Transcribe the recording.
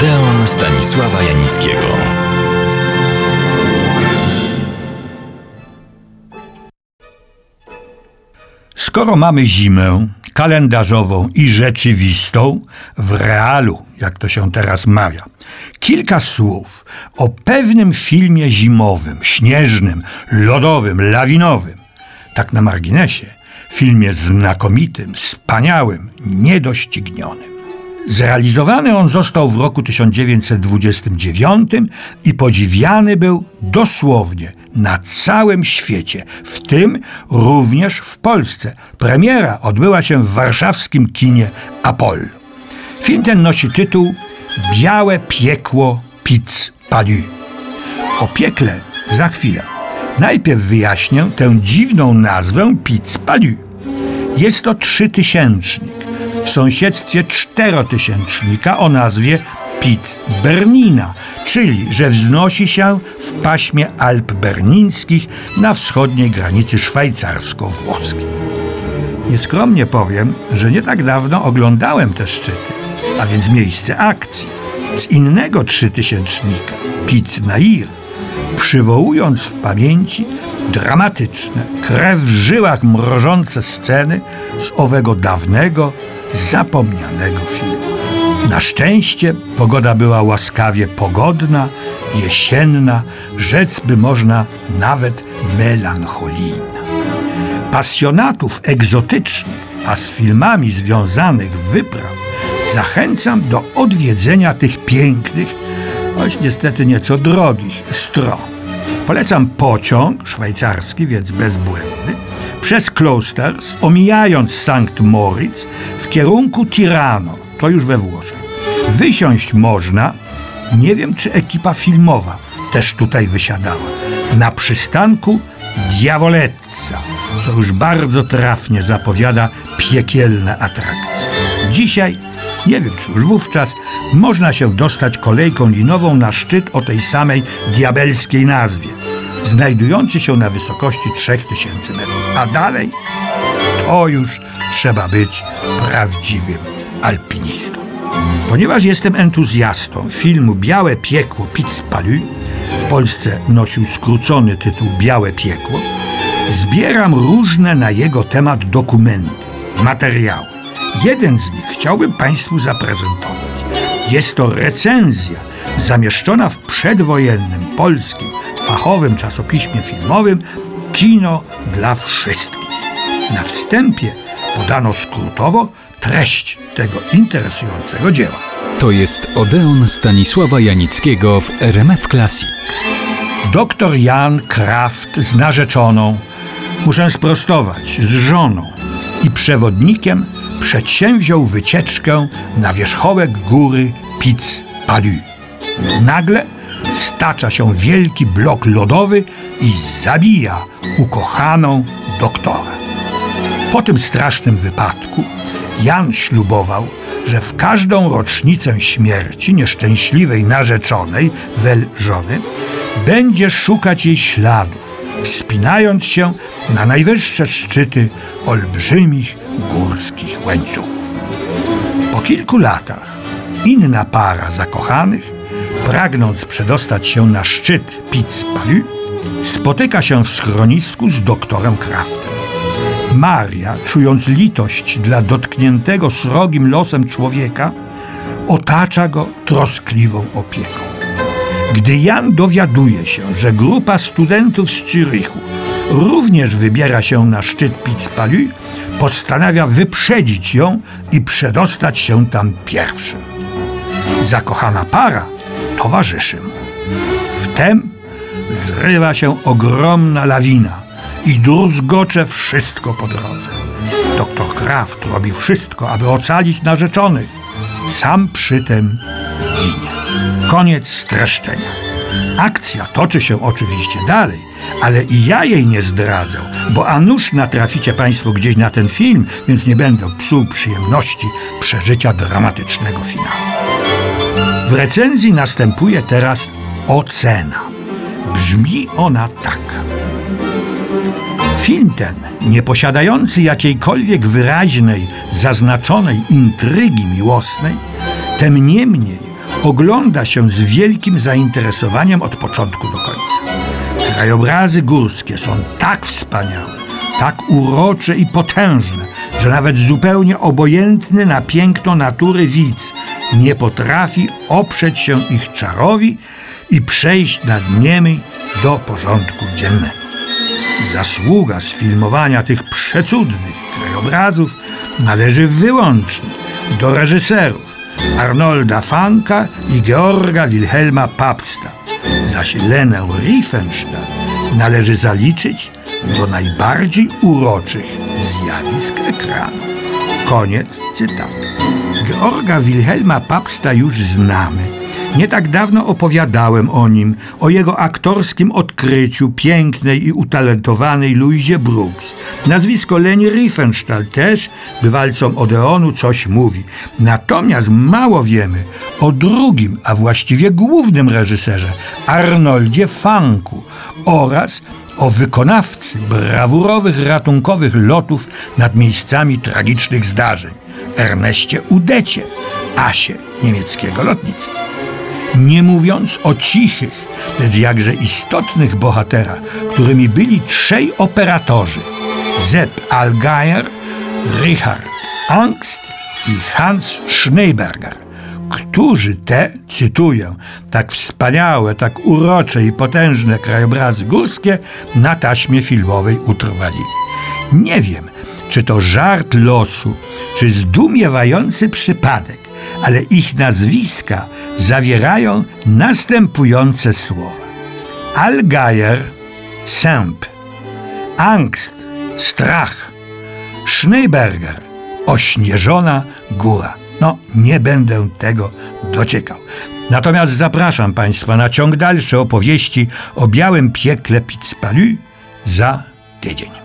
Odeon Stanisława Janickiego. Skoro mamy zimę kalendarzową i rzeczywistą w realu, jak to się teraz mawia, kilka słów o pewnym filmie zimowym, śnieżnym, lodowym, lawinowym. Tak na marginesie, filmie znakomitym, wspaniałym, niedoścignionym. Zrealizowany on został w roku 1929 i podziwiany był dosłownie na całym świecie, w tym również w Polsce. Premiera odbyła się w warszawskim kinie Apollo. Film ten nosi tytuł Białe piekło Pizz Palu. O piekle za chwilę. Najpierw wyjaśnię tę dziwną nazwę Pizz Palu. Jest to trzytysięcznik w sąsiedztwie czterotysięcznika o nazwie Piz Bernina, czyli że wznosi się w paśmie Alp Bernińskich na wschodniej granicy szwajcarsko-włoskiej. Nieskromnie powiem, że nie tak dawno oglądałem te szczyty, a więc miejsce akcji, z innego trzytysięcznika, Piz Nair, przywołując w pamięci dramatyczne, krew w żyłach mrożące sceny z owego dawnego, zapomnianego filmu. Na szczęście pogoda była łaskawie pogodna, jesienna, rzec by można nawet melancholijna. Pasjonatów egzotycznych, a z filmami związanych wypraw zachęcam do odwiedzenia tych pięknych, choć niestety nieco drogich stron. Polecam pociąg szwajcarski, więc bezbłędny, przez Klosters, omijając Sankt Moritz w kierunku Tirano, to już we Włoszech. Wysiąść można, nie wiem czy ekipa filmowa też tutaj wysiadała, na przystanku Diavolezza, co już bardzo trafnie zapowiada piekielne atrakcje. Dzisiaj, nie wiem czy już wówczas, można się dostać kolejką linową na szczyt o tej samej diabelskiej nazwie, znajdujący się na wysokości 3000 metrów, a dalej to już trzeba być prawdziwym alpinistą. Ponieważ jestem entuzjastą filmu Białe Piekło Pizz Palu, w Polsce nosił skrócony tytuł Białe Piekło, zbieram różne na jego temat dokumenty, materiały. Jeden z nich chciałbym Państwu zaprezentować. Jest to recenzja zamieszczona w przedwojennym polskim fachowym czasopiśmie filmowym Kino dla wszystkich. Na wstępie podano skrótowo treść tego interesującego dzieła. To jest Odeon Stanisława Janickiego w RMF Classic. Doktor Jan Kraft z narzeczoną, muszę sprostować, z żoną i przewodnikiem przedsięwziął wycieczkę na wierzchołek góry Piz Palu. Nagle stacza się wielki blok lodowy i zabija ukochaną doktora. Po tym strasznym wypadku Jan ślubował, że w każdą rocznicę śmierci nieszczęśliwej narzeczonej, wel żony, będzie szukać jej śladów, wspinając się na najwyższe szczyty olbrzymich górskich łańcuchów. Po kilku latach inna para zakochanych, pragnąc przedostać się na szczyt Piz Palu, spotyka się w schronisku z doktorem Kraftem. Maria, czując litość dla dotkniętego srogim losem człowieka, otacza go troskliwą opieką. Gdy Jan dowiaduje się, że grupa studentów z Zürichu również wybiera się na szczyt Piz Palu, postanawia wyprzedzić ją i przedostać się tam pierwszym. Zakochana para towarzyszy mu. Wtem zrywa się ogromna lawina i druzgocze wszystko po drodze. Doktor Kraft robi wszystko, aby ocalić narzeczonych. Sam przy tym ginie. Koniec streszczenia. Akcja toczy się oczywiście dalej, ale i ja jej nie zdradzę, bo a nuż natraficie Państwo gdzieś na ten film, więc nie będę psuł przyjemności przeżycia dramatycznego finału. W recenzji następuje teraz ocena. Brzmi ona tak. Film ten, nie posiadający jakiejkolwiek wyraźnej, zaznaczonej intrygi miłosnej, tem niemniej ogląda się z wielkim zainteresowaniem od początku do końca. Krajobrazy górskie są tak wspaniałe, tak urocze i potężne, że nawet zupełnie obojętny na piękno natury widz nie potrafi oprzeć się ich czarowi i przejść nad nimi do porządku dziennego. Zasługa sfilmowania tych przecudnych krajobrazów należy wyłącznie do reżyserów Arnolda Fanka i Georga Wilhelma Papsta, zaś Lenę Riefenstahl należy zaliczyć do najbardziej uroczych zjawisk ekranu. Koniec cytatu. Georga Wilhelma Papsta już znamy. Nie tak dawno opowiadałem o nim, o jego aktorskim odkryciu pięknej i utalentowanej Louisie Brooks. Nazwisko Leni Riefenstahl też bywalcom Odeonu coś mówi. Natomiast mało wiemy o drugim, a właściwie głównym reżyserze, Arnoldzie Fanku oraz o wykonawcy brawurowych ratunkowych lotów nad miejscami tragicznych zdarzeń, Erneście Udecie, asie niemieckiego lotnictwa. Nie mówiąc o cichych, lecz jakże istotnych bohaterach, którymi byli trzej operatorzy: Sepp Allgeier, Richard Angst i Hans Schneeberger którzy te, cytuję, tak wspaniałe, tak urocze i potężne krajobrazy górskie na taśmie filmowej utrwalili. Nie wiem, czy to żart losu, czy zdumiewający przypadek, ale ich nazwiska zawierają następujące słowa. Allgeier, sęp, angst, strach, Schneeberger, ośnieżona góra. No, nie będę tego dociekał. Natomiast zapraszam Państwa na ciąg dalszy opowieści o białym piekle Pizzpalu za tydzień.